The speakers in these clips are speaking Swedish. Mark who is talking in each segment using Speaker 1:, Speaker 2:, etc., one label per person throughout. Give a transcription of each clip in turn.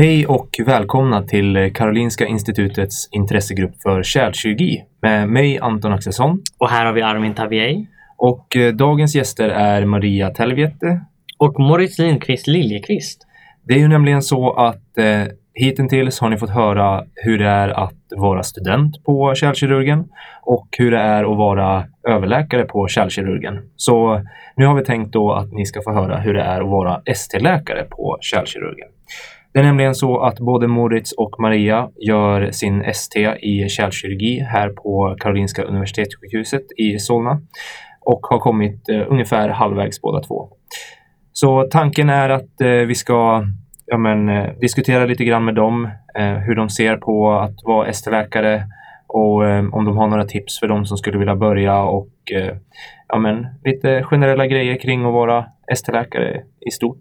Speaker 1: Hej och välkomna till Karolinska Institutets intressegrupp för kärlkirurgi med mig Anton Axelsson.
Speaker 2: Och här har vi Armin Tavier.
Speaker 1: Och eh, dagens gäster är Maria Telviette.
Speaker 2: Och Moritz Lindqvist Liljekvist.
Speaker 1: Det är ju nämligen så att eh, hittills har ni fått höra hur det är att vara student på kärlkirurgen och hur det är att vara överläkare på kärlkirurgen. Så nu har vi tänkt då att ni ska få höra hur det är att vara ST-läkare på kärlkirurgen. Det är nämligen så att både Moritz och Maria gör sin ST i kärlkirurgi här på Karolinska Universitetssjukhuset i Solna och har kommit eh, ungefär halvvägs båda två. Så tanken är att eh, vi ska ja, men, eh, diskutera lite grann med dem eh, hur de ser på att vara ST-läkare och eh, om de har några tips för de som skulle vilja börja och eh, ja, men, lite generella grejer kring att vara ST-läkare i stort.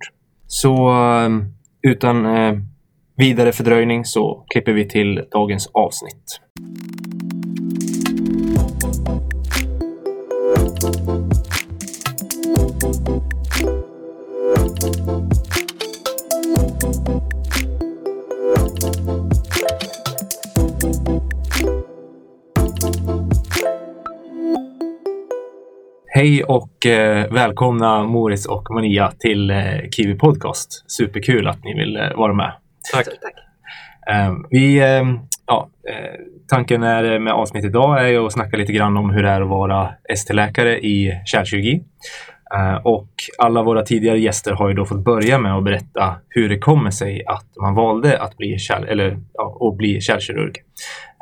Speaker 1: Så eh, utan eh, vidare fördröjning så klipper vi till dagens avsnitt. Hej och eh, välkomna Moritz och Maria till eh, Kiwi Podcast. Superkul att ni vill eh, vara med.
Speaker 3: Tack. Tack.
Speaker 1: Ehm, vi, ehm, ja, eh, tanken är, med avsnittet idag är att snacka lite grann om hur det är att vara ST-läkare i kärlkirurgi. Eh, och alla våra tidigare gäster har ju då fått börja med att berätta hur det kommer sig att man valde att bli, kärl, eller, ja, att bli kärlkirurg.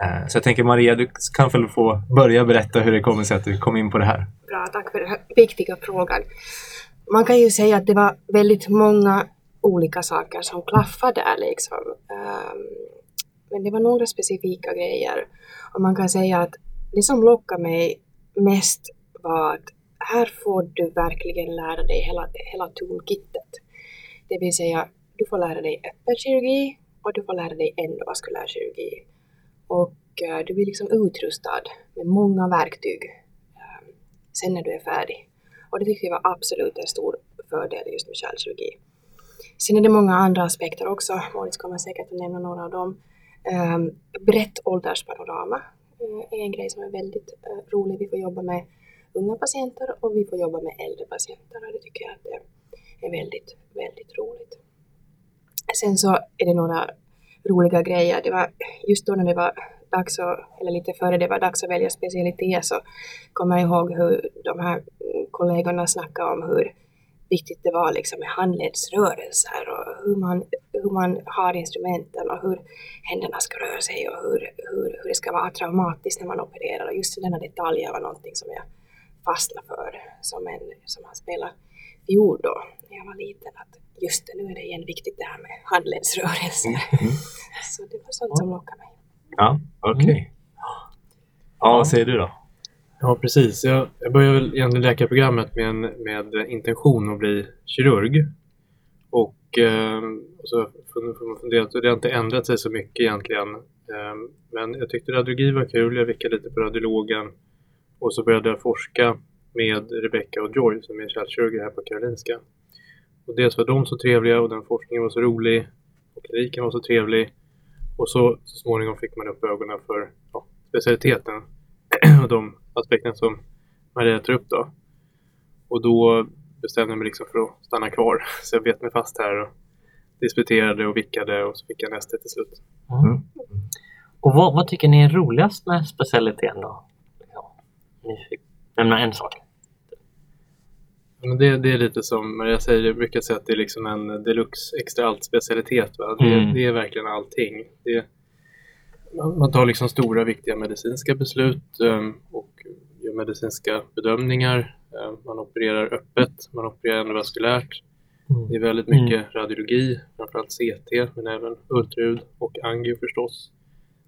Speaker 1: Eh, så jag tänker Maria, du kan väl få börja berätta hur det kommer sig att du kom in på det här.
Speaker 3: Bra, tack för den här viktiga frågan. Man kan ju säga att det var väldigt många olika saker som klaffade där liksom. Ehm, men det var några specifika grejer. Och man kan säga att det som lockade mig mest var att här får du verkligen lära dig hela, hela toolkittet. Det vill säga, du får lära dig öppen kirurgi och du får lära dig endovaskulär kirurgi. Och uh, du blir liksom utrustad med många verktyg uh, sen när du är färdig. Och det tyckte jag var absolut en stor fördel just med kärlkirurgi. Sen är det många andra aspekter också, Moritz kommer säkert att nämna några av dem. Um, brett ålderspanorama uh, är en grej som är väldigt rolig. Vi får jobba med unga patienter och vi får jobba med äldre patienter och det tycker jag att det är väldigt, väldigt roligt. Sen så är det några roliga grejer. Det var just då när det var dags att, eller lite före det var dags att välja specialitet så kommer jag ihåg hur de här kollegorna snackade om hur viktigt det var liksom med handledsrörelser och hur man, hur man har instrumenten och hur händerna ska röra sig och hur, hur, hur det ska vara traumatiskt när man opererar. Och just denna detaljer var någonting som jag fastna för som en som har spelat fiol då när jag var liten. Att just det, nu är det igen viktigt det här med handledsrörelser. Mm. Så det var sånt som lockade mig.
Speaker 1: Ja, okej. Okay. Mm. Ja, vad säger du då?
Speaker 4: Ja, precis. Jag, jag började väl egentligen läkarprogrammet med, en, med intention att bli kirurg. Och, eh, och så funderat, det har inte ändrat sig så mycket egentligen. Eh, men jag tyckte radiologi var kul. Jag vickade lite på radiologen. Och så började jag forska med Rebecca och Joy som är kärlkirurger här på Karolinska. Och dels var de så trevliga och den forskningen var så rolig och kliniken var så trevlig. Och så, så småningom fick man upp ögonen för ja, specialiteten och de aspekterna som Maria tar upp då. Och då bestämde jag mig liksom för att stanna kvar. Så jag bet mig fast här och disputerade och vickade och så fick jag nästa till slut. Mm.
Speaker 2: Och vad, vad, tycker ni är roligast med specialiteten då? Nämna en sak.
Speaker 4: Men det, det är lite som Maria säger, jag brukar säga att det är liksom en deluxe extra allt specialitet. Det, mm. det är verkligen allting. Det, man tar liksom stora viktiga medicinska beslut um, och gör medicinska bedömningar. Um, man opererar öppet, man opererar endovaskulärt. Mm. Det är väldigt mycket mm. radiologi, framförallt CT, men även ultraljud och angio förstås.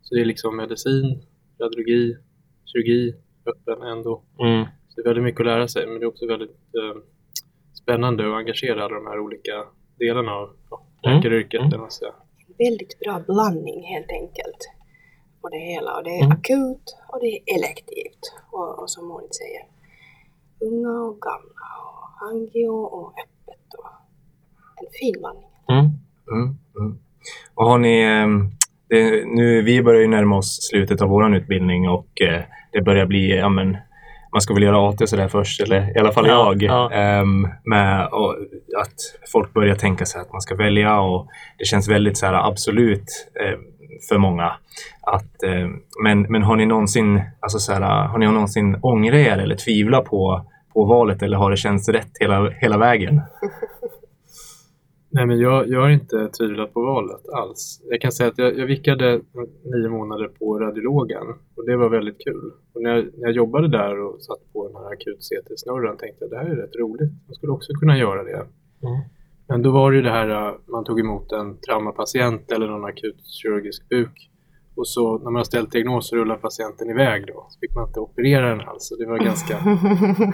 Speaker 4: Så det är liksom medicin, radiologi, kirurgi, öppen ändå. Mm. Så det är väldigt mycket att lära sig men det är också väldigt eh, spännande att engagera alla de här olika delarna av ja, mm. läkaryrket. Mm. Mm.
Speaker 3: Väldigt bra blandning helt enkelt på det hela. Och det är mm. akut och det är elektivt. Och, och som Moritz säger, unga och gamla och angio och öppet. Och en fin blandning.
Speaker 1: Mm. Mm. Och har ni, ehm, det, nu, vi börjar ju närma oss slutet av vår utbildning och eh, det börjar bli, ja men, man ska väl göra AT och sådär först, eller i alla fall
Speaker 2: Ja,
Speaker 1: jag.
Speaker 2: ja.
Speaker 1: ehm, med och, att folk börjar tänka sig att man ska välja och det känns väldigt så här absolut eh, för många. Att, eh, men, men har ni någonsin, alltså så här, har ni någonsin ångrat er eller tvivlat på, på valet eller har det känts rätt hela, hela vägen?
Speaker 4: Nej, men jag, jag har inte tvivlat på valet alls. Jag kan säga att jag, jag vickade nio månader på radiologen och det var väldigt kul. Och när, jag, när jag jobbade där och satt på den här akut CT-snurran tänkte jag det här är rätt roligt. Jag skulle också kunna göra det.
Speaker 2: Mm.
Speaker 4: Men då var det ju det här, äh, man tog emot en traumapatient eller någon akut kirurgisk buk. Och så när man har ställt diagnos så rullar patienten iväg då. Så fick man inte operera den alls. Så det var ganska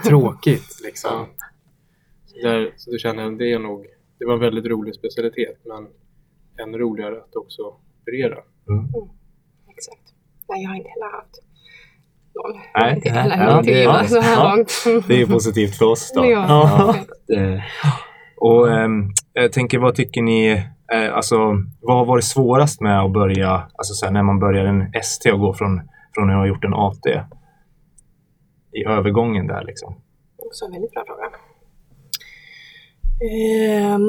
Speaker 4: tråkigt liksom. Så, där, så då kände jag det är nog, det var en väldigt rolig specialitet men ännu roligare att också operera.
Speaker 3: Exakt. Nej, jag har inte heller haft någon.
Speaker 1: Nej,
Speaker 3: inte
Speaker 2: nej,
Speaker 3: heller
Speaker 1: ja,
Speaker 3: någon
Speaker 1: det-
Speaker 3: tvivl
Speaker 1: ja,
Speaker 3: så här
Speaker 2: ja.
Speaker 3: långt.
Speaker 1: Det är positivt för oss då.
Speaker 3: Ja.
Speaker 1: Eh, Och ehm, jag tänker, vad tycker ni, eh, alltså vad har varit svårast med att börja, alltså så här, när man börjar en ST och går från, från att ha gjort en AT? I övergången där liksom.
Speaker 3: Också en väldigt bra fråga. Ehm,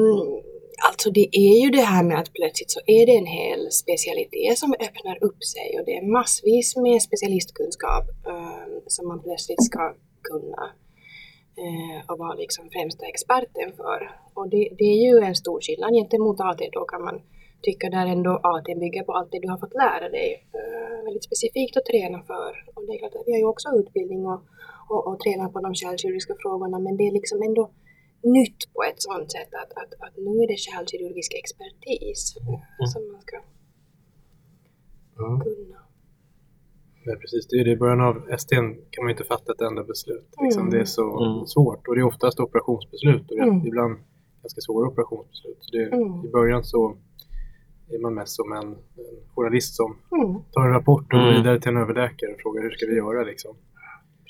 Speaker 3: alltså det är ju det här med att plötsligt så är det en hel specialitet som öppnar upp sig och det är massvis med specialistkunskap ehm, som man plötsligt ska kunna eh, och vara liksom främsta experten för. Och det, det är ju en stor skillnad gentemot AT. Då kan man tycka där ändå AT bygger på allt det du har fått lära dig eh, väldigt specifikt att träna för. Och det är klart att vi har ju också utbildning och, och, och tränar på de källkirurgiska frågorna men det är liksom ändå nytt på ett sånt sätt att, att, att nu är det kärlkirurgisk expertis eh, som man ska
Speaker 1: Mm.
Speaker 3: kunna.
Speaker 4: Nej, precis. Det är det. I början av ST kan man inte fatta ett enda beslut. Liksom.
Speaker 3: Mm.
Speaker 4: Det är så
Speaker 2: Mm.
Speaker 4: svårt och det är oftast operationsbeslut och det är
Speaker 3: Mm.
Speaker 4: ibland ganska svåra operationsbeslut. Så det,
Speaker 3: Mm.
Speaker 4: I början så är man mest som en, en journalist som
Speaker 3: Mm,
Speaker 4: tar en rapport och går
Speaker 2: Mm.
Speaker 4: vidare till en överläkare och frågar hur ska vi göra liksom.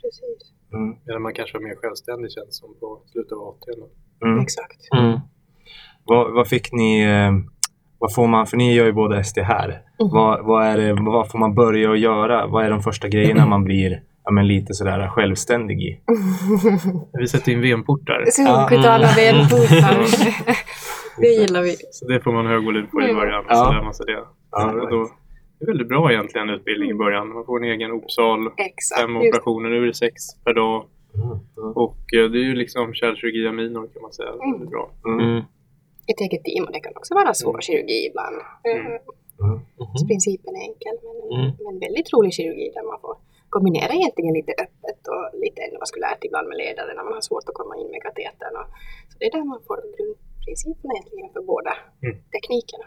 Speaker 3: precis.
Speaker 1: Mm.
Speaker 4: Medan man kanske var mer självständig känns som på slutet av AT.
Speaker 1: Mm.
Speaker 3: Exakt.
Speaker 2: Mm.
Speaker 1: Vad, vad fick ni, eh, vad får man, för ni gör ju båda ST här.
Speaker 3: Mhm.
Speaker 1: Vad, vad, är det, vad får man börja att göra? Vad är de första grejerna man blir ja, men lite sådär självständig i?
Speaker 4: Vi sätter in VM-portar.
Speaker 3: Sunkutala
Speaker 2: Mm.
Speaker 3: venportar. Det gillar vi.
Speaker 4: Så det får man hög volym på i
Speaker 3: Mm.
Speaker 4: början.
Speaker 1: Ja.
Speaker 4: Så lär man sig det. Och då, det är väldigt bra egentligen utbildning i början. Man får en egen opsal,
Speaker 3: Exakt.
Speaker 4: fem operationer, nu är det sex per dag.
Speaker 1: Mm. Mm.
Speaker 4: Och eh, det är ju liksom kärlkirurgi aminor kan man säga.
Speaker 3: Mm.
Speaker 4: Väldigt bra.
Speaker 1: Mm.
Speaker 2: Mm.
Speaker 3: Ett eget team och det kan också vara svår kirurgi ibland.
Speaker 4: Mm.
Speaker 3: Eh,
Speaker 1: Mm.
Speaker 3: så Principen är enkel men,
Speaker 2: Mm.
Speaker 3: men väldigt rolig kirurgi där man får kombinera egentligen lite öppet och lite endovaskulärt ibland med ledare när man har svårt att komma in med katetern. Så det är där man får grundprinciperna egentligen för båda
Speaker 4: Mm.
Speaker 3: teknikerna.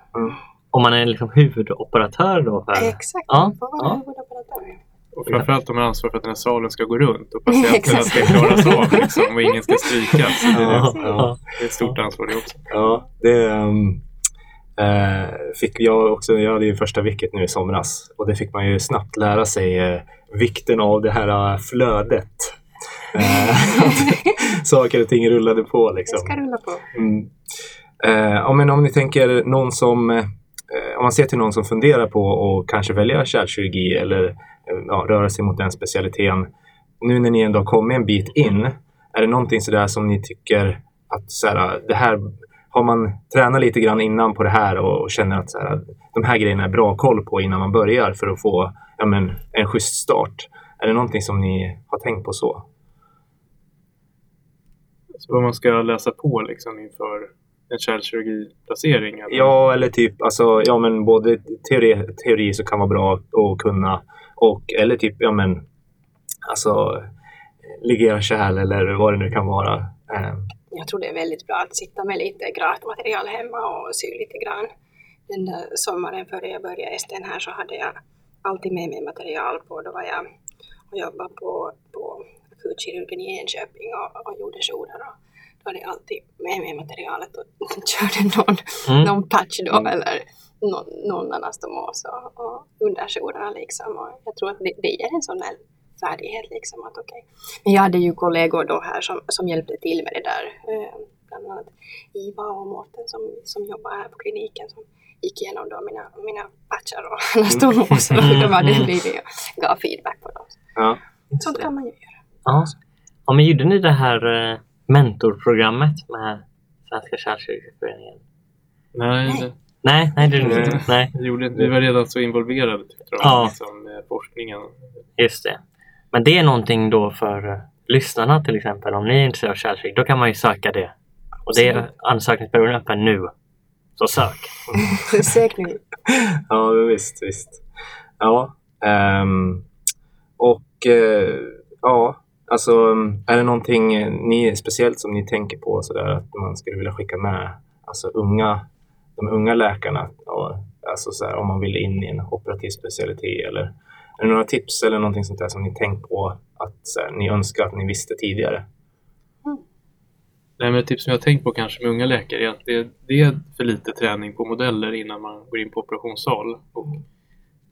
Speaker 2: Om man är liksom huvudoperatör då? För...
Speaker 3: Exakt,
Speaker 2: Ja,
Speaker 3: man får vara
Speaker 2: ja.
Speaker 3: huvudoperatör.
Speaker 4: Och framförallt har man ansvar för att den här salen ska gå runt och patienterna ska klaras av liksom, och ingen ska strykas. Det,
Speaker 2: Ja, ja.
Speaker 4: det är ett stort ansvar det också.
Speaker 1: Ja, det ehm, eh, fick jag också. Jag hade ju första vilket nu i somras och det fick man ju snabbt lära sig eh, vikten av det här eh, flödet. Saker och ting rullade på
Speaker 3: Det
Speaker 1: liksom.
Speaker 3: ska rulla på.
Speaker 1: Mm. Ja, men om ni tänker någon som, Eh, om man ser till någon som funderar på att kanske välja kärlkirurgi eller eh, ja, röra sig mot den specialiteten. Nu när ni ändå har kommit en bit in, är det någonting sådär som ni tycker att så här, ah, det här har man tränat lite grann innan på det här och känner att så här, ah, de här grejerna är bra koll på innan man börjar för att få ja, men, en schysst start. Är det någonting som ni har tänkt på så?
Speaker 4: Så vad man ska läsa på liksom, inför en kärlkirurgiplacering. eller?
Speaker 1: Ja, eller typ alltså, ja men både teori, teori så kan vara bra att kunna och eller typ, ja men alltså ligera kärl eller vad det nu kan vara. Eh,
Speaker 3: Jag tror det är väldigt bra att sitta med lite gratmaterial hemma och sy lite grann. Den där sommaren före jag började STN här så hade jag alltid med mig material på. Då var jag och jobbade på, på akutkirurgen i Enköping och, och gjorde jourer. Och då hade jag alltid med mig materialet och körde någon,
Speaker 2: Mm.
Speaker 3: någon patch då
Speaker 1: Mm.
Speaker 3: eller någon, någon anastomos och, och under jourerna liksom. Och jag tror att det, det ger en sån färdighet liksom att okej. Men jag hade ju kollegor då här som, som hjälpte till med det där. Eh, bland annat Iva och Mårten som, som jobbar här på kliniken som gick igenom då mina, mina patchar och alla stormos och hur de hade blivit och gav feedback på dem.
Speaker 1: Ja.
Speaker 3: Sånt kan man ju göra.
Speaker 2: Ja. ja, men gjorde ni det här eh, mentorprogrammet med Svenska kärlkirkeföreningen?
Speaker 4: Nej,
Speaker 3: Nej.
Speaker 4: det,
Speaker 2: Nej, nej det gjorde inte. Nej,
Speaker 4: det gjorde, vi var redan så involverade tyckte jag,
Speaker 2: Ja.
Speaker 4: liksom, med forskningen.
Speaker 2: just det. Men det är någonting då för eh, lyssnarna till exempel. Om ni är intresserade av kärlkyrka, då kan man ju söka det. Och det är ansökningsperioden öppen nu. Så sök!
Speaker 3: Sök nu.
Speaker 1: Ja, visst, visst. Ja. ehm, och eh, ja, alltså är det någonting ni speciellt som ni tänker på sådär att man skulle vilja skicka med alltså unga, de unga läkarna och, alltså så här, om man vill in i en operativ specialitet eller är det några tips eller någonting sånt där som ni tänkt på att så här, ni önskar att ni visste tidigare?
Speaker 4: Nej, men ett tips som jag har tänkt på kanske med unga läkare är att det, det är för lite träning på modeller innan man går in på operationssal. Och,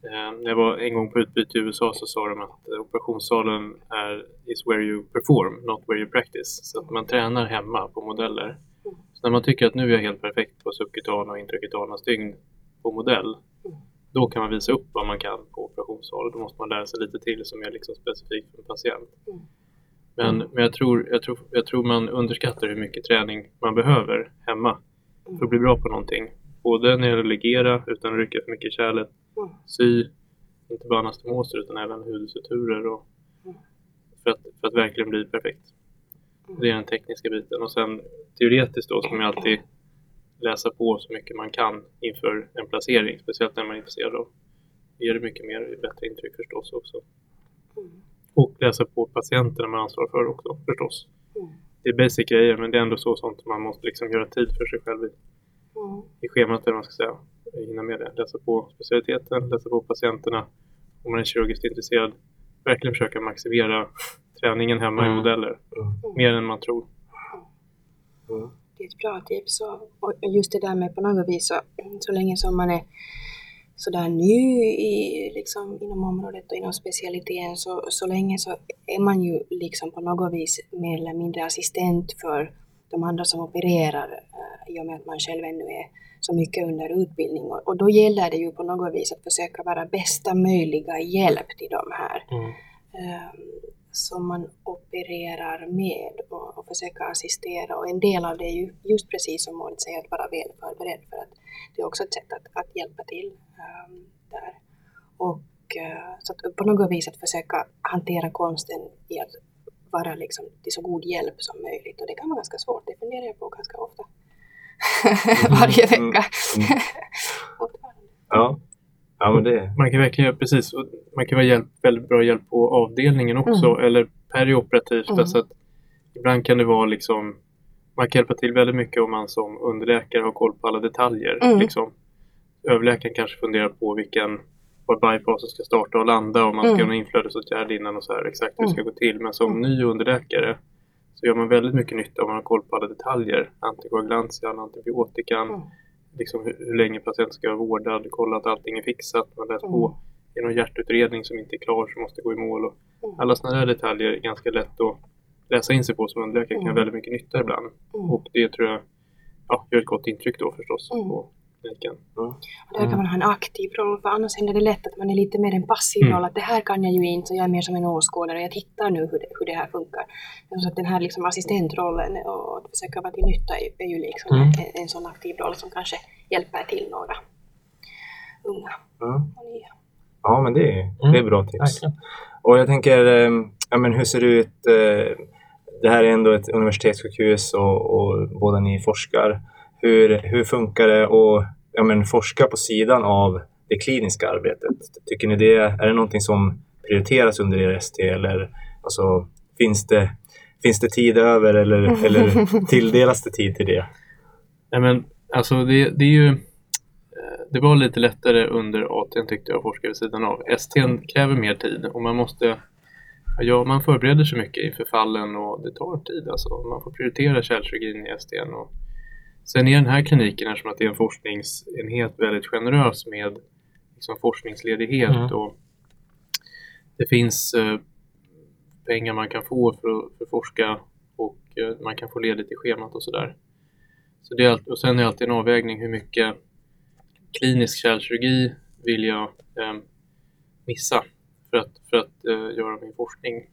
Speaker 4: Eh, när jag var en gång på utbyte i USA så sa de att eh, operationssalen är is where you perform, not where you practice. Så att man tränar hemma på modeller. Så när man tycker att nu är jag helt perfekt på subkutana och intrakutana stygn på modell, då kan man visa upp vad man kan på operationssal. Då måste man lära sig lite till som är liksom specifikt för en patient. Men, men jag, tror, jag, tror, jag tror man underskattar hur mycket träning man behöver hemma för att bli bra på någonting. Både när det gäller att legera utan att rycka för mycket i kärlet, sy, inte bara anastomoser utan även hudsuturer och för, att, för att verkligen bli perfekt. Det är den tekniska biten. Och sen teoretiskt då ska man alltid läsa på så mycket man kan inför en placering, speciellt när man är intresserad av. Det ger det mycket mer, bättre intryck förstås också. Och läsa på patienterna man ansvarar för också förstås.
Speaker 3: Mm.
Speaker 4: Det är basic grejer men det är ändå så sånt man måste liksom göra tid för sig själv i,
Speaker 3: Mm.
Speaker 4: i schemat eller vad man ska säga. Hinna med det. Läsa på specialiteten, läsa på patienterna. Om man är kirurgiskt intresserad. Verkligen försöka maximera träningen hemma i
Speaker 2: Mm.
Speaker 4: modeller.
Speaker 1: Mm.
Speaker 4: Mer än man tror.
Speaker 1: Mm.
Speaker 3: Det är ett bra tips. Och, och just det där med på något vis så, så länge som man är sådär ny i, liksom, inom området och inom specialiteten så, så länge så är man ju liksom på något vis mer eller mindre assistent för de andra som opererar eh, i och med att man själv ännu är så mycket under utbildning. Och, och då gäller det ju på något vis att försöka vara bästa möjliga hjälp till de här
Speaker 2: Mm.
Speaker 3: eh, som man opererar med och, och försöka assistera. Och en del av det är ju just precis som Maud säger, att vara väl förberedd för att det är också ett sätt att, att hjälpa till eh, där. Och eh, så att på något vis att försöka hantera konsten i att vara liksom till så god hjälp som möjligt. Och det kan vara ganska svårt, det funderar jag på ganska ofta. Varje
Speaker 1: Mm.
Speaker 3: vecka.
Speaker 1: Ja. ja, men det
Speaker 4: Man kan verkligen göra precis. Man kan vara hjälp, väldigt bra hjälp på avdelningen också.
Speaker 3: Mm.
Speaker 4: Eller perioperativt.
Speaker 3: Mm.
Speaker 4: Alltså att ibland kan det vara liksom man kan hjälpa till väldigt mycket om man som underläkare har koll på alla detaljer.
Speaker 3: Mm.
Speaker 4: Liksom. Överläkaren kanske funderar på vilken var bypassen ska starta och landa och man ska
Speaker 3: Mm.
Speaker 4: göra en inflödesåtgärd innan och så här exakt hur det ska
Speaker 3: Mm.
Speaker 4: gå till. Men som ny underläkare så gör man väldigt mycket nytta om man har koll på alla detaljer. Antikoagulantian, antibiotikan,
Speaker 3: Mm.
Speaker 4: liksom hur, hur länge patienten ska vara vårdad, kolla att allting är fixat, man läser
Speaker 3: Mm.
Speaker 4: på. Är det någon hjärtutredning som inte är klar som måste gå i mål. Och
Speaker 3: Mm.
Speaker 4: alla sådana här detaljer är ganska lätt att läsa in sig på som underläkare kan
Speaker 3: Mm.
Speaker 4: göra väldigt mycket nytta ibland.
Speaker 3: Mm.
Speaker 4: Och det tror jag ja, gör ett gott intryck då förstås
Speaker 3: Mm.
Speaker 4: Kliniken.
Speaker 3: Och där kan man ha en aktiv roll, för annars händer det lätt att man är lite mer en passiv
Speaker 4: Mm.
Speaker 3: roll, att det här kan jag ju inte, så jag är mer som en åskådare, jag tittar nu hur det, hur det här funkar. Så att den här liksom assistentrollen och att försöka vara till nytta är, är ju liksom
Speaker 2: Mm.
Speaker 3: en, en sån aktiv roll som kanske hjälper till några unga
Speaker 1: Mm.
Speaker 3: och nya.
Speaker 1: Ja, men det är,
Speaker 2: Mm.
Speaker 1: det är bra tips.
Speaker 2: Verkligen.
Speaker 1: Och jag tänker, eh, ja, men hur ser det ut? eh, Det här är ändå ett universitetssjukhus och, och båda ni forskar. Hur, hur funkar det att ja, men forska på sidan av det kliniska arbetet? Tycker ni det, är det någonting som prioriteras under er ST eller alltså, finns, det, finns det tid över eller, eller tilldelas det tid till det?
Speaker 4: Nej, men alltså det, det är ju eh, det var lite lättare under AT tyckte jag att forska vid sidan av. ST kräver mer tid och man måste Ja, man förbereder sig mycket inför fallen och det tar tid. Alltså. Man får prioritera kärlkirurgin i ST. Och sen är den här kliniken, eftersom att det är en forskningsenhet, väldigt generös med liksom, forskningsledighet.
Speaker 2: Mm.
Speaker 4: Och det finns eh, pengar man kan få för att, för forska och eh, man kan få ledigt i schemat och sådär. Så det är och sen är det alltid en avvägning hur mycket klinisk kärlkirurgi vill jag eh, missa för att, för att eh, göra min forskning.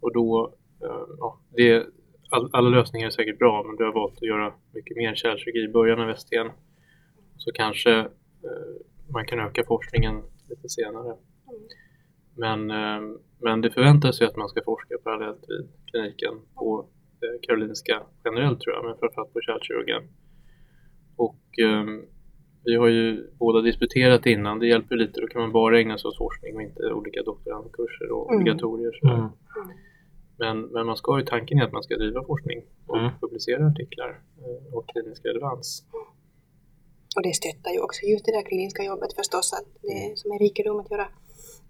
Speaker 4: Och då, eh, ja, det, all, alla lösningar är säkert bra men du har valt att göra mycket mer kärlkirurgi i början av STN. Så kanske eh, man kan öka forskningen lite senare. Men, eh, men det förväntas ju att man ska forska parallellt vid kliniken på eh, Karolinska generellt tror jag, men framförallt på kärlkirurgen. Och eh, vi har ju båda disputerat innan, det hjälper lite. Då kan man bara ägna sig åt forskning och inte olika doktorandkurser och
Speaker 3: Mm.
Speaker 4: obligatorier. sådär.
Speaker 2: Mm.
Speaker 4: Men, men man ska ju, tanken är att man ska driva forskning och
Speaker 2: Mm.
Speaker 4: publicera artiklar eh, och klinisk relevans.
Speaker 3: Och det stöttar ju också just det där kliniska jobbet förstås, att det är som en rikedom att göra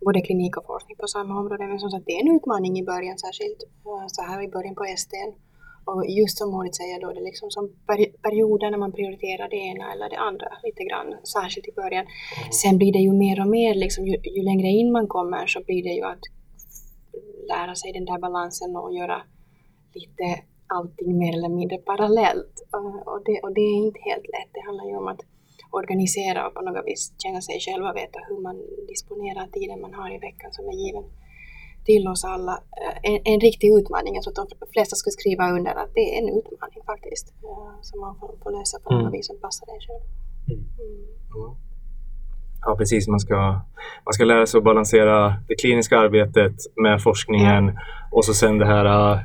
Speaker 3: både klinik och forskning på samma område. Men som sagt, det är en utmaning i början, särskilt eh, så här i början på STN. Och just som Moritz säger då, det är liksom som peri- perioder när man prioriterar det ena eller det andra lite grann, särskilt i början. Sen blir det ju mer och mer, liksom, ju, ju längre in man kommer så blir det ju att lära sig den där balansen och göra lite allting mer eller mindre parallellt. Uh, Och det, och det är inte helt lätt. Det handlar ju om att organisera och på något vis känna sig själv och veta hur man disponerar tiden man har i veckan som är given till oss alla. Uh, En, en riktig utmaning. Jag tror att de flesta skulle skriva under att det är en utmaning faktiskt. uh, Som man får, får lösa på något
Speaker 2: Mm.
Speaker 3: vis som passar en själv.
Speaker 4: Mm.
Speaker 3: Mm.
Speaker 1: Ja, precis. Man ska, man ska lära sig att balansera det kliniska arbetet med forskningen och så sen det här äh,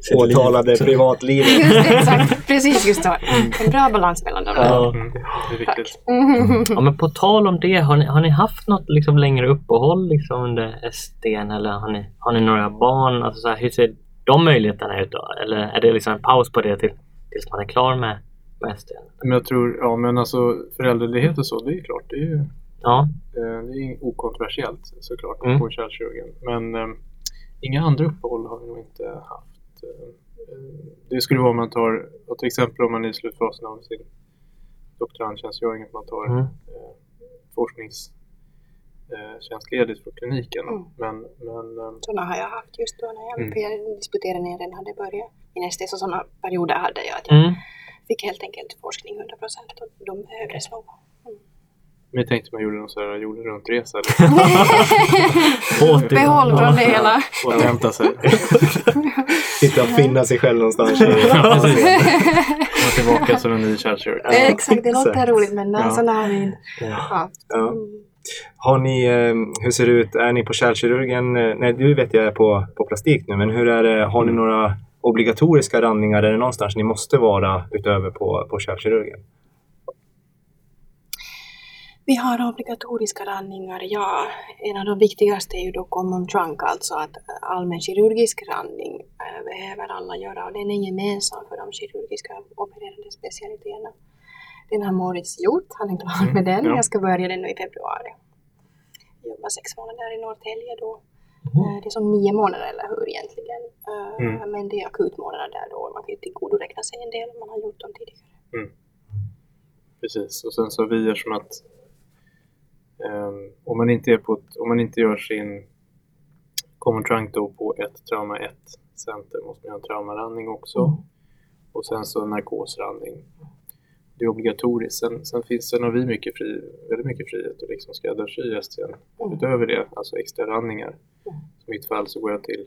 Speaker 2: Sitt
Speaker 1: åtalade
Speaker 2: liv.
Speaker 1: privatlivet.
Speaker 3: Just exakt. Precis just så. En bra balans mellan dem.
Speaker 1: Ja.
Speaker 4: Mm, det är viktigt.
Speaker 3: Mm.
Speaker 2: Ja, men på tal om det, har ni, har ni haft något liksom längre uppehåll liksom under STN eller har ni, har ni några barn? Alltså så här, hur ser de möjligheterna ut då? Eller är det liksom en paus på det till, tills man är klar med, med STN?
Speaker 4: Men jag tror, ja men alltså föräldraledighet och så, det är klart. Det är ju
Speaker 2: Ja,
Speaker 4: eh, det är okontroversiellt såklart
Speaker 2: Mm.
Speaker 4: på kärlkirurgen. Men eh, inga andra uppehåll har vi nog inte haft. Eh, det skulle vara om man tar, till exempel om man är i slutfasen av sin doktorandtjänstgöring, att man tar
Speaker 2: Mm.
Speaker 4: eh, forsknings eh, tjänstledigt för kliniken.
Speaker 3: Mm.
Speaker 4: Men, men eh,
Speaker 3: Sådana har jag haft just då när jag,
Speaker 4: Mm.
Speaker 3: disputerade när jag redan hade börjat i nästa så sådana perioder hade jag att jag
Speaker 2: mm.
Speaker 3: fick helt enkelt forskning 100 procent och de behövdes nog.
Speaker 4: Men jag tänkte man gjorde någon sån här jorden runt-resa.
Speaker 3: Behåll från det hela.
Speaker 4: Och hämta sig.
Speaker 1: Sitta och finna sig själv någonstans.
Speaker 4: Ja. Komma tillbaka som en ny.
Speaker 1: Ja,
Speaker 3: Exakt, det låter roligt men nej,
Speaker 4: Ja.
Speaker 3: sådana vi inte
Speaker 2: Ja.
Speaker 3: Mm.
Speaker 1: Har ni, eh, hur ser det ut? Är ni på kärlkirurgen? eh, Nej, du vet jag är på, på plastik nu, men hur är det? Har ni några obligatoriska randningar? Är det någonstans ni måste vara utöver på, på kärlkirurgen?
Speaker 3: Vi har obligatoriska randningar, ja. En av de viktigaste är ju då common trunk, alltså att allmänkirurgisk randning eh, behöver alla göra och den är gemensam för de kirurgiska opererande specialiteterna. Den har Moritz gjort, han är klar med den.
Speaker 4: ja.
Speaker 3: Jag ska börja den nu i februari. Jobba sex månader i Norrtälje då. Eh, Det är som nio månader, eller hur egentligen? Eh,
Speaker 4: Mm.
Speaker 3: Men det är akutmånader där då. Man kan ju tillgodoräkna sig en del om man har gjort dem tidigare.
Speaker 4: Precis, och sen så vi som att ehm, om, man inte är på ett, om man inte gör sin common trunk då på ett trauma 1 center måste man göra en traumarandning också.
Speaker 3: Mm.
Speaker 4: Och sen så narkosrandning. Det är obligatoriskt. Sen, sen, finns, sen har vi mycket fri, väldigt mycket frihet att liksom skräddarsy STN
Speaker 3: Mm.
Speaker 4: utöver det, alltså extra randningar.
Speaker 3: Mm.
Speaker 4: I mitt fall så går jag till,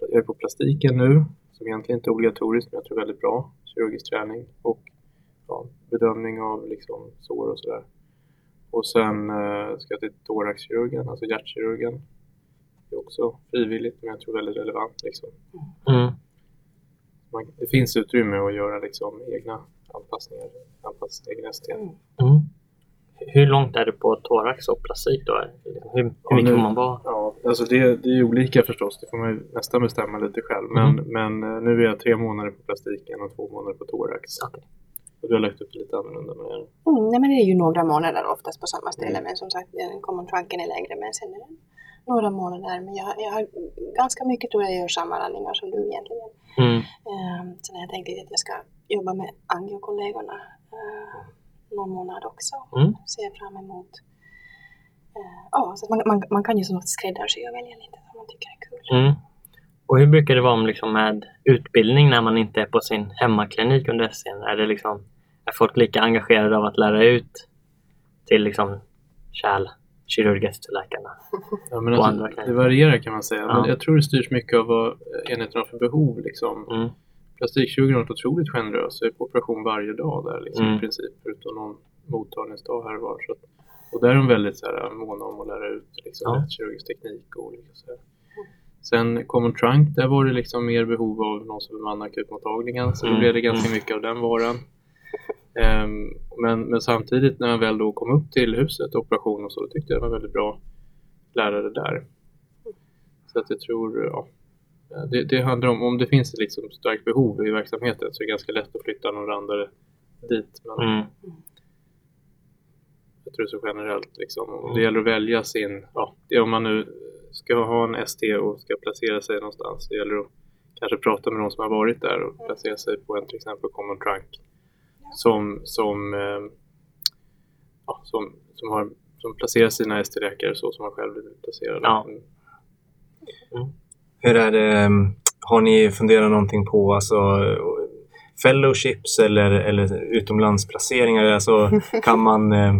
Speaker 4: jag är på plastiken nu, som egentligen inte är obligatoriskt men jag tror väldigt bra. Kirurgisk träning och ja, bedömning av liksom sår och sådär. Och sen eh, ska jag till thoraxkirurgen, alltså hjärtkirurgen. Det är också frivilligt men jag tror väldigt relevant. Liksom.
Speaker 2: Mm.
Speaker 4: Man, det finns utrymme att göra liksom, egna anpassningar, anpassa egen ST.
Speaker 3: Mm.
Speaker 2: Mm. Hur långt är det på thorax och plastik då? Hur, hur
Speaker 4: Ja,
Speaker 2: mycket
Speaker 4: nu-
Speaker 2: får man vara?
Speaker 4: Ja, alltså det, det är olika förstås. Det får man ju nästan bestämma lite själv. Men, men eh, nu är jag tre månader på plastiken och två månader på thorax.
Speaker 2: Okej.
Speaker 4: Och du har lagt upp det lite annorlunda med det.
Speaker 3: Mm, nej, men det är ju några månader oftast på samma ställe,
Speaker 4: Mm.
Speaker 3: men som sagt, den common trunken är längre, men sen är det några månader. Men jag, jag har ganska mycket tror jag gör samma landningar som du egentligen.
Speaker 2: Mm.
Speaker 3: Ehm, sen har jag tänkt lite att jag ska jobba med angiokollegorna uh, någon månad också.
Speaker 2: Mm.
Speaker 3: Ser fram emot. Eh, Ja, så man, man, man kan ju som sagt skräddarsy och välja lite som man tycker är kul.
Speaker 2: Mm. Och hur brukar det vara om, liksom, med utbildning när man inte är på sin hemmaklinik under SCN? Är, det liksom, är folk lika engagerade av att lära ut till liksom kärlkirurgistläkarna.
Speaker 4: Ja, men alltså, det varierar kan man säga.
Speaker 2: Ja.
Speaker 4: Men jag tror det styrs mycket av vad enheten har för behov. Liksom.
Speaker 2: Mm.
Speaker 4: Plastikkirurgen har varit otroligt generös. Jag är på operation varje dag där liksom,
Speaker 2: Mm.
Speaker 4: i princip. Förutom någon mottagningsdag här och var. Så att, och där är de väldigt så här, måna om att lära ut liksom,
Speaker 2: Ja.
Speaker 4: rätt kirurgisk teknik och olika så här. Sen Common Trunk, där var det liksom mer behov av någon som bemannar akutmottagningen. Så då
Speaker 2: Mm.
Speaker 4: blev det ganska
Speaker 2: Mm.
Speaker 4: mycket av den varan. Ehm, men, men samtidigt när jag väl då kom upp till huset, operation och så, då tyckte jag det var väldigt bra lärare där. Så att jag tror, ja, det, det handlar om, om det finns ett liksom starkt behov i verksamheten så är det ganska lätt att flytta någon randare dit. Men
Speaker 2: Mm.
Speaker 4: jag tror så generellt liksom. Det gäller att välja sin, ja, det, om man nu ska ha en ST och ska placera sig någonstans, det gäller att kanske prata med de som har varit där och placera sig på en till exempel Common Trunk som, som, eh, ja, som, som, har, som placerar sina ST-läkare så som man själv vill bli placerad.
Speaker 2: Ja.
Speaker 4: Mm.
Speaker 1: Hur är det, mm, har ni funderat någonting på alltså, fellowships eller, eller utomlandsplaceringar? Alltså, kan man, eh,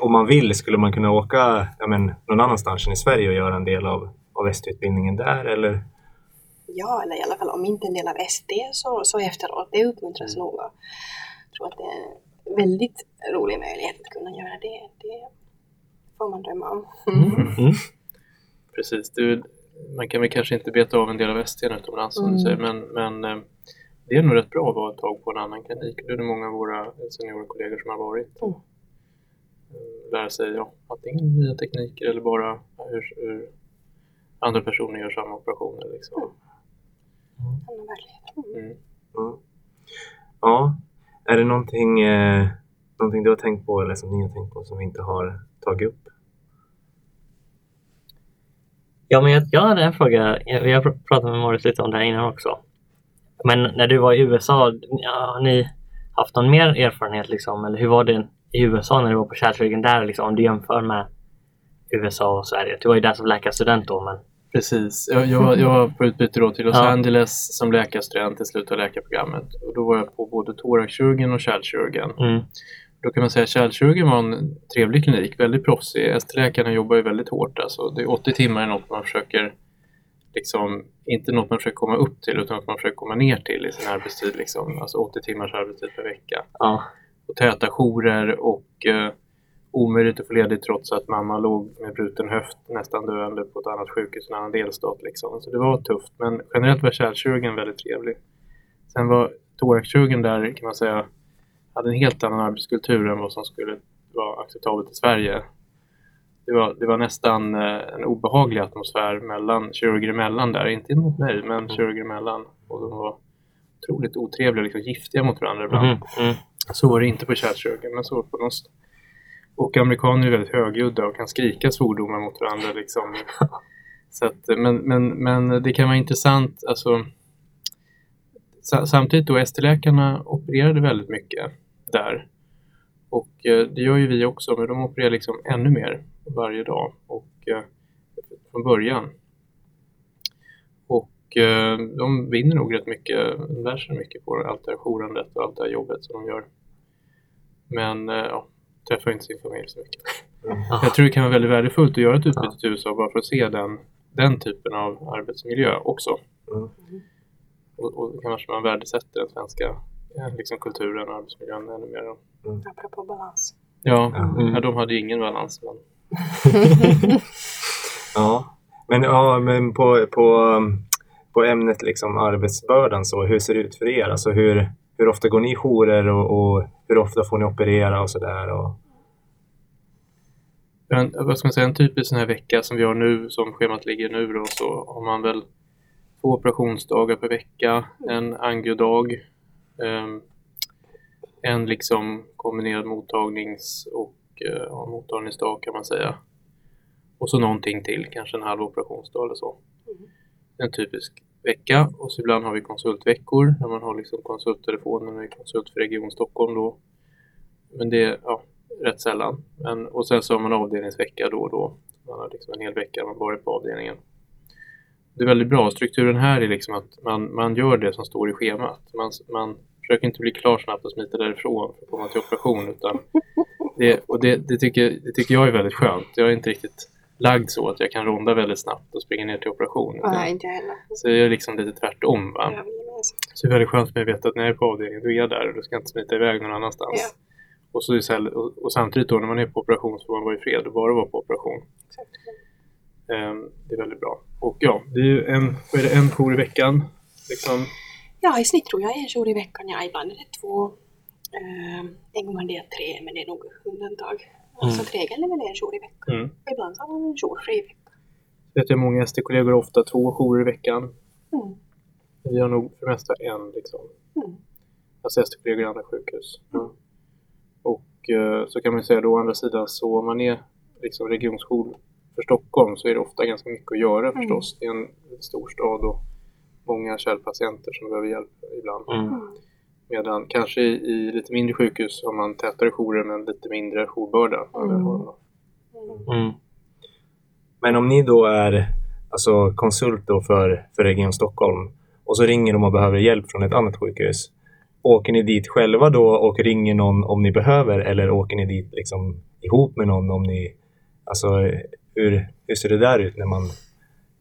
Speaker 1: om man vill, skulle man kunna åka ja, men, någon annanstans än i Sverige och göra en del av, av ST-utbildningen där? Eller?
Speaker 3: Ja, eller i alla fall om inte en del av SD så, så efteråt. Det uppmuntras nog. och Jag tror att det är en väldigt rolig möjlighet att kunna göra det. Det får man drömma om.
Speaker 2: Mm.
Speaker 4: Precis, det, man kan väl kanske inte beta av en del av ST utomlands som du
Speaker 3: Mm.
Speaker 4: säger, men, men eh, det är nog rätt bra att vara ett tag på en annan klinik. Det är det många av våra seniorkollegor som har varit.
Speaker 3: Mm.
Speaker 4: Lära sig ja, antingen nya tekniker eller bara hur, hur andra personer gör samma operationer. Liksom.
Speaker 3: Mm.
Speaker 4: Mm.
Speaker 1: Mm. Ja, är det någonting, eh, någonting du har tänkt på eller som ni har tänkt på som vi inte har tagit upp?
Speaker 2: Ja, men jag, jag hade en fråga. Jag- Vi har pr- pratat med Morris lite om det här innan också. Men när du var i USA, ja, har ni haft någon mer erfarenhet liksom? Eller hur var det i USA när du var på kärlkirurgen där liksom? Om du jämför med USA och Sverige. Du var ju där som läkarstudent då, men
Speaker 4: Precis. Jag, jag, jag var på utbyte då till Los
Speaker 2: Ja.
Speaker 4: Angeles som läkarstudent i slutet av läkarprogrammet. Och då var jag på både thoraxkirurgen och kärlkirurgen.
Speaker 2: mm,
Speaker 4: Då kan man säga att kärlkirurgen var en trevlig klinik, väldigt proffsig. ST-läkarna jobbar ju väldigt hårt. Alltså. Det är 80 timmar är något man försöker, liksom, inte något man försöker komma upp till utan något man försöker komma ner till i sin arbetstid. Liksom. Alltså 80 timmars arbetstid per vecka.
Speaker 2: ja.
Speaker 4: Och täta jourer och eh, omöjligt att få ledigt trots att mamma låg med bruten höft nästan döende på ett annat sjukhus i en annan delstat. Liksom. Så det var tufft. Men generellt var kärlkirurgen väldigt trevlig. Sen var thoraxkirurgen där kan man säga hade en helt annan arbetskultur än vad som skulle vara acceptabelt i Sverige. Det var, det var nästan eh, en obehaglig atmosfär mellan kirurger emellan där. Inte mot mig, men kirurger emellan. Och de var otroligt otrevliga, liksom giftiga mot varandra ibland.
Speaker 2: Mm, mm,
Speaker 4: Så var det inte på kärlkirurgen, men så var det på något Och amerikaner är väldigt högljudda och kan skrika svordomar mot varandra. Liksom. Så att, men, men, men det kan vara intressant. Alltså, sa- samtidigt då ST-läkarna opererade väldigt mycket där. Och eh, det gör ju vi också, men de opererar liksom ännu mer varje dag. Och eh, från början. Och eh, de vinner nog rätt mycket, de lär sig mycket på allt det här jourandet och allt det här jobbet som de gör. Men eh, ja, träffar inte sin familj så mycket.
Speaker 2: Ja.
Speaker 4: Jag tror det kan vara väldigt värdefullt att göra ett utbyte till USA bara för att se den, den typen av arbetsmiljö också.
Speaker 1: Mm.
Speaker 4: Och, och kanske man värdesätter den svenska eh, liksom kulturen och arbetsmiljön ännu mer.
Speaker 3: Apropå balans.
Speaker 4: Ja,
Speaker 2: Mm.
Speaker 4: ja, de hade ju ingen balans. Men
Speaker 1: Ja, men, ja, men på, på, på ämnet liksom arbetsbördan, så, hur ser det ut för er? Alltså hur, hur ofta går ni jourer och, och hur ofta får ni operera och sådär? Och...
Speaker 4: en, vad ska man säga, en typisk sån här vecka som vi har nu, som schemat ligger nu då, så har man väl två operationsdagar per vecka, en angiodag, ehm, en liksom kombinerad mottagnings och eh, ja, mottagningsdag kan man säga. Och så någonting till, kanske en halv operationsdag eller så. En typisk vecka och så ibland har vi konsultveckor när man har liksom konsulttelefonen och konsult för Region Stockholm då. Men det är ja, rätt sällan. Men, och sen så har man avdelningsvecka då och då. Man har liksom en hel vecka man bara är på avdelningen. Det är väldigt bra. Strukturen här är liksom att man, man gör det som står i schemat. Man, man försöker inte bli klar snabbt och smita därifrån för att komma till operation. Utan det, och det, det, tycker, det tycker jag är väldigt skönt. Jag är inte riktigt lagd så att jag kan ronda väldigt snabbt och springa ner till operation. utan-
Speaker 3: Nej, inte jag heller.
Speaker 4: Så jag är liksom lite tvärtom. Va?
Speaker 3: Ja.
Speaker 4: Så det är väldigt skönt mig att veta att när jag är på avdelningen då är jag där och då ska jag inte smita iväg någon annanstans.
Speaker 3: Ja.
Speaker 4: Och, så och, och samtidigt då när man är på operation så får man vara i fred och bara vara på operation. Ehm, det är väldigt bra. Och ja, det är ju en, vad är det, en jour i veckan. Liksom,
Speaker 3: Ja, i snitt tror jag en jour i veckan. Ja, ibland är det två. Eh, en gång är det tre, men det är nog undantag.
Speaker 2: Mm.
Speaker 3: Så regeln är väl en jour i veckan.
Speaker 4: mm.
Speaker 3: Ibland så har man en jourfri vecka.
Speaker 4: Jag vet jag många ST-kollegor har ofta två jourer i veckan.
Speaker 3: Mm.
Speaker 4: Vi har nog för det mesta en. Liksom.
Speaker 3: Mm.
Speaker 4: Alltså ST-kollegor i andra sjukhus. Och eh, så kan man säga då å andra sidan så om man är liksom regionjour för Stockholm så är det ofta ganska mycket att göra
Speaker 3: Mm.
Speaker 4: förstås. Det är en stor stad och många kärlpatienter som behöver hjälp ibland.
Speaker 2: Mm.
Speaker 4: Medan kanske i, i lite mindre sjukhus har man tätare jourer men lite mindre jourbörda.
Speaker 3: Mm.
Speaker 2: Mm.
Speaker 1: Men om ni då är alltså, konsult då för, för Region Stockholm och så ringer de och behöver hjälp från ett annat sjukhus. Åker ni dit själva då och ringer någon om ni behöver eller åker ni dit liksom ihop med någon om ni... Alltså hur, hur ser det där ut när man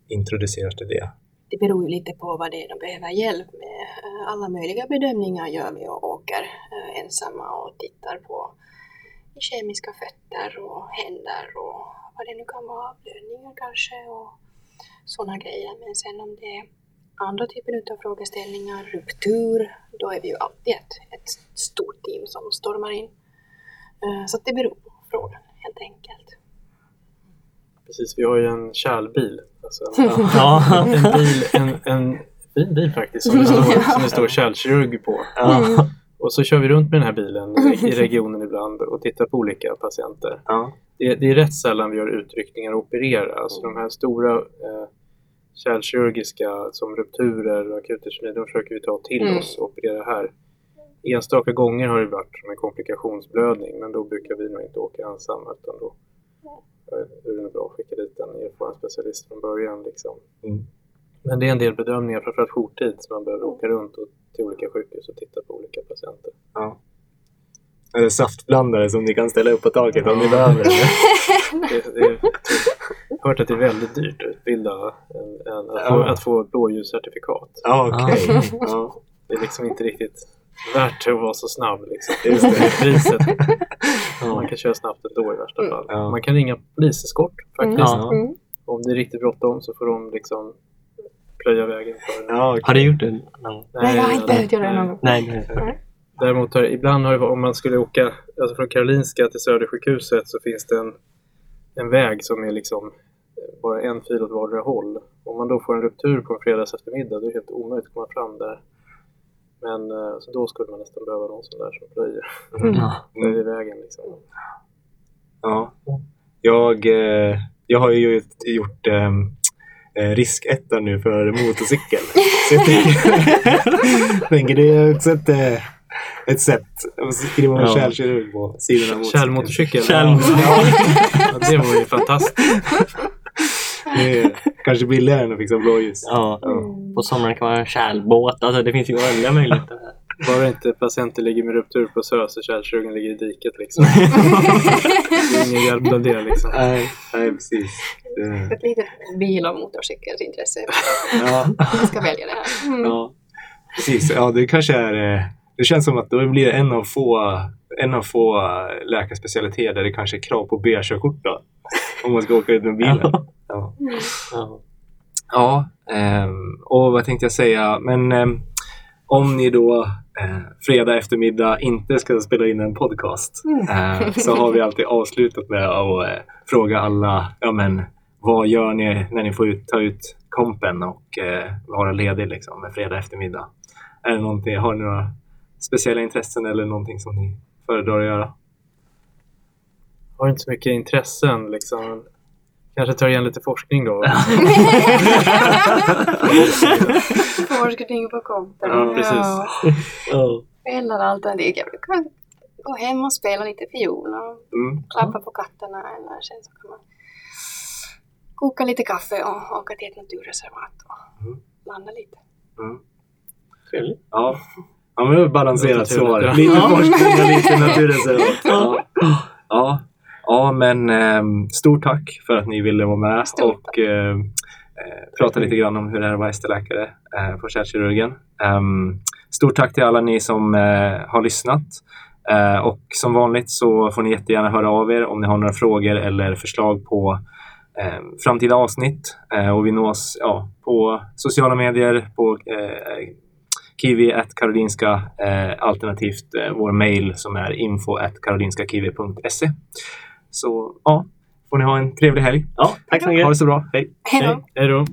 Speaker 1: introduceras till det?
Speaker 3: Det beror ju lite på vad det är de behöver hjälp med. Alla möjliga bedömningar gör vi och åker eh, ensamma och tittar på kemiska fötter och händer och vad det nu kan vara, blödningar kanske och sådana grejer. Men sen om det är andra typer av frågeställningar, ruptur, då är vi ju alltid ett, ett stort team som stormar in. Eh, så att det beror på frågan helt enkelt.
Speaker 4: Precis, vi har ju en kärlbil. Alltså en,
Speaker 2: Ja.
Speaker 4: en bil, en, en fin bil faktiskt som det står, som det står kärlkirurg på.
Speaker 2: Ja.
Speaker 4: Och så kör vi runt med den här bilen i regionen ibland och tittar på olika patienter.
Speaker 1: Ja.
Speaker 4: Det, det är rätt sällan vi gör utryckningar och opererar. Alltså de här stora eh, kärlkirurgiska som rupturer och akuterkemi, de försöker vi ta till
Speaker 3: Mm.
Speaker 4: oss och operera här. Enstaka gånger har det varit som en komplikationsblödning men då brukar vi nog inte åka ensamma utan då är det bra att skicka dit en erfaren specialist från början. Liksom.
Speaker 1: Mm.
Speaker 4: Men det är en del bedömningar, framförallt jourtid, så man behöver åka runt och, till olika sjukhus och titta på olika patienter.
Speaker 1: Ja. Eller saftblandare som ni kan ställa upp på taket om ni behöver. det.
Speaker 4: Det, det, jag har hört att det är väldigt dyrt att utbilda en, en, att, få,
Speaker 1: Ja.
Speaker 4: att få blåljuscertifikat.
Speaker 1: Ja, okej. Ja.
Speaker 4: Det är liksom inte riktigt värt att vara så snabb. Liksom.
Speaker 1: Det.
Speaker 4: är priset.
Speaker 2: Ja.
Speaker 4: Man kan köra snabbt ändå i värsta fall.
Speaker 1: Ja.
Speaker 4: Man kan ringa poliseskort faktiskt.
Speaker 2: Ja.
Speaker 3: Mm.
Speaker 4: Om det är riktigt bråttom så får de liksom plöja vägen för en.
Speaker 1: Ja, okej.
Speaker 2: Har du gjort det någon gång?
Speaker 3: Nej, jag har inte behövt göra det någon gång.
Speaker 2: Nej, nej.
Speaker 4: Däremot har, ibland har det, varit- om man skulle åka alltså från Karolinska till Södersjukhuset så finns det en, en väg som är liksom eh, bara en fil åt vardera håll. Om man då får en ruptur på en fredags eftermiddag då är det helt omöjligt att komma fram där. Men eh, så då skulle man nästan behöva någon sån där som plöjer,
Speaker 2: Ja.
Speaker 4: plöjer vägen. Liksom.
Speaker 1: Ja. Jag, eh, jag har ju gjort, gjort ehm, eh, riskettan nu för motorcykel. Så jag tänker, tänker det är också ett, ett sätt. Skriver man
Speaker 2: Ja.
Speaker 1: kärlkirurg på sidan av motorcykeln.
Speaker 4: Kärlmotorcykel.
Speaker 2: Kärl-
Speaker 4: Ja, det vore ju fantastiskt.
Speaker 1: Det är kanske billigare än att fixa blåljus.
Speaker 2: Ja. På sommaren kan man ha en kärlbåt. Alltså, det finns ju oändliga möjligheter. här.
Speaker 4: Bara inte patienter ligger med ruptur på SÖS och kärlkirurgen ligger i diket liksom. Det är ingen hjälp av det liksom.
Speaker 1: Nej, nej precis. Det,
Speaker 3: Ett litet bil och motorcykelsintresse.
Speaker 1: ja,
Speaker 3: Jag ska välja det här. Mm.
Speaker 1: ja, precis. Ja, det kanske är... eh, Det känns som att då blir det en av få, en av få eh, läkarspecialiteter där det kanske är krav på B-körkort. Om man ska åka ut med bilen. Ja.
Speaker 2: Ja.
Speaker 1: Ja, ehm, och vad tänkte jag säga? Men ehm, om ni då eh, fredag eftermiddag inte ska spela in en podcast eh, så har vi alltid avslutat med att eh, fråga alla, ja men vad gör ni när ni får ut, ta ut kompen och eh, vara ledig liksom med fredag eftermiddag? Är det någonting, har ni några speciella intressen eller någonting som ni föredrar att göra?
Speaker 4: Har inte så mycket intressen liksom. Kanske tar igen lite forskning då.
Speaker 3: Forskning på kompen.
Speaker 1: Ja,
Speaker 4: precis.
Speaker 2: Ja.
Speaker 3: Eller alternativ. Jag brukar gå hem och spela lite fiol och
Speaker 1: Mm.
Speaker 3: klappa på katterna. Eller sen så kan man koka lite kaffe och åka till ett naturreservat och
Speaker 1: Mm.
Speaker 3: landa lite.
Speaker 1: Mm.
Speaker 2: Trevligt.
Speaker 1: Ja. Ja, men det var ett balanserat svar. Lite
Speaker 4: ja.
Speaker 1: forskning och lite naturreservat. Ja. Ja. men ehm, stort tack för att ni ville vara med
Speaker 3: Stort
Speaker 1: och ehm, eh, prata lite grann om hur det är att vara ST-läkare eh, på kärlkirurgen. Ehm, stort tack till alla ni som eh, har lyssnat. Eh, och som vanligt så får ni jättegärna höra av er om ni har några frågor eller förslag på eh, framtida avsnitt. Eh, och vi nås ja, på sociala medier, på eh, kiwi karolinska eh, alternativt eh, vår mail som är info karolinskakiwi.se. Så ja, får ni ha en trevlig helg.
Speaker 2: Ja, tack så mycket.
Speaker 1: Ha det så bra. Hej!
Speaker 3: Hej då!
Speaker 4: Hej då!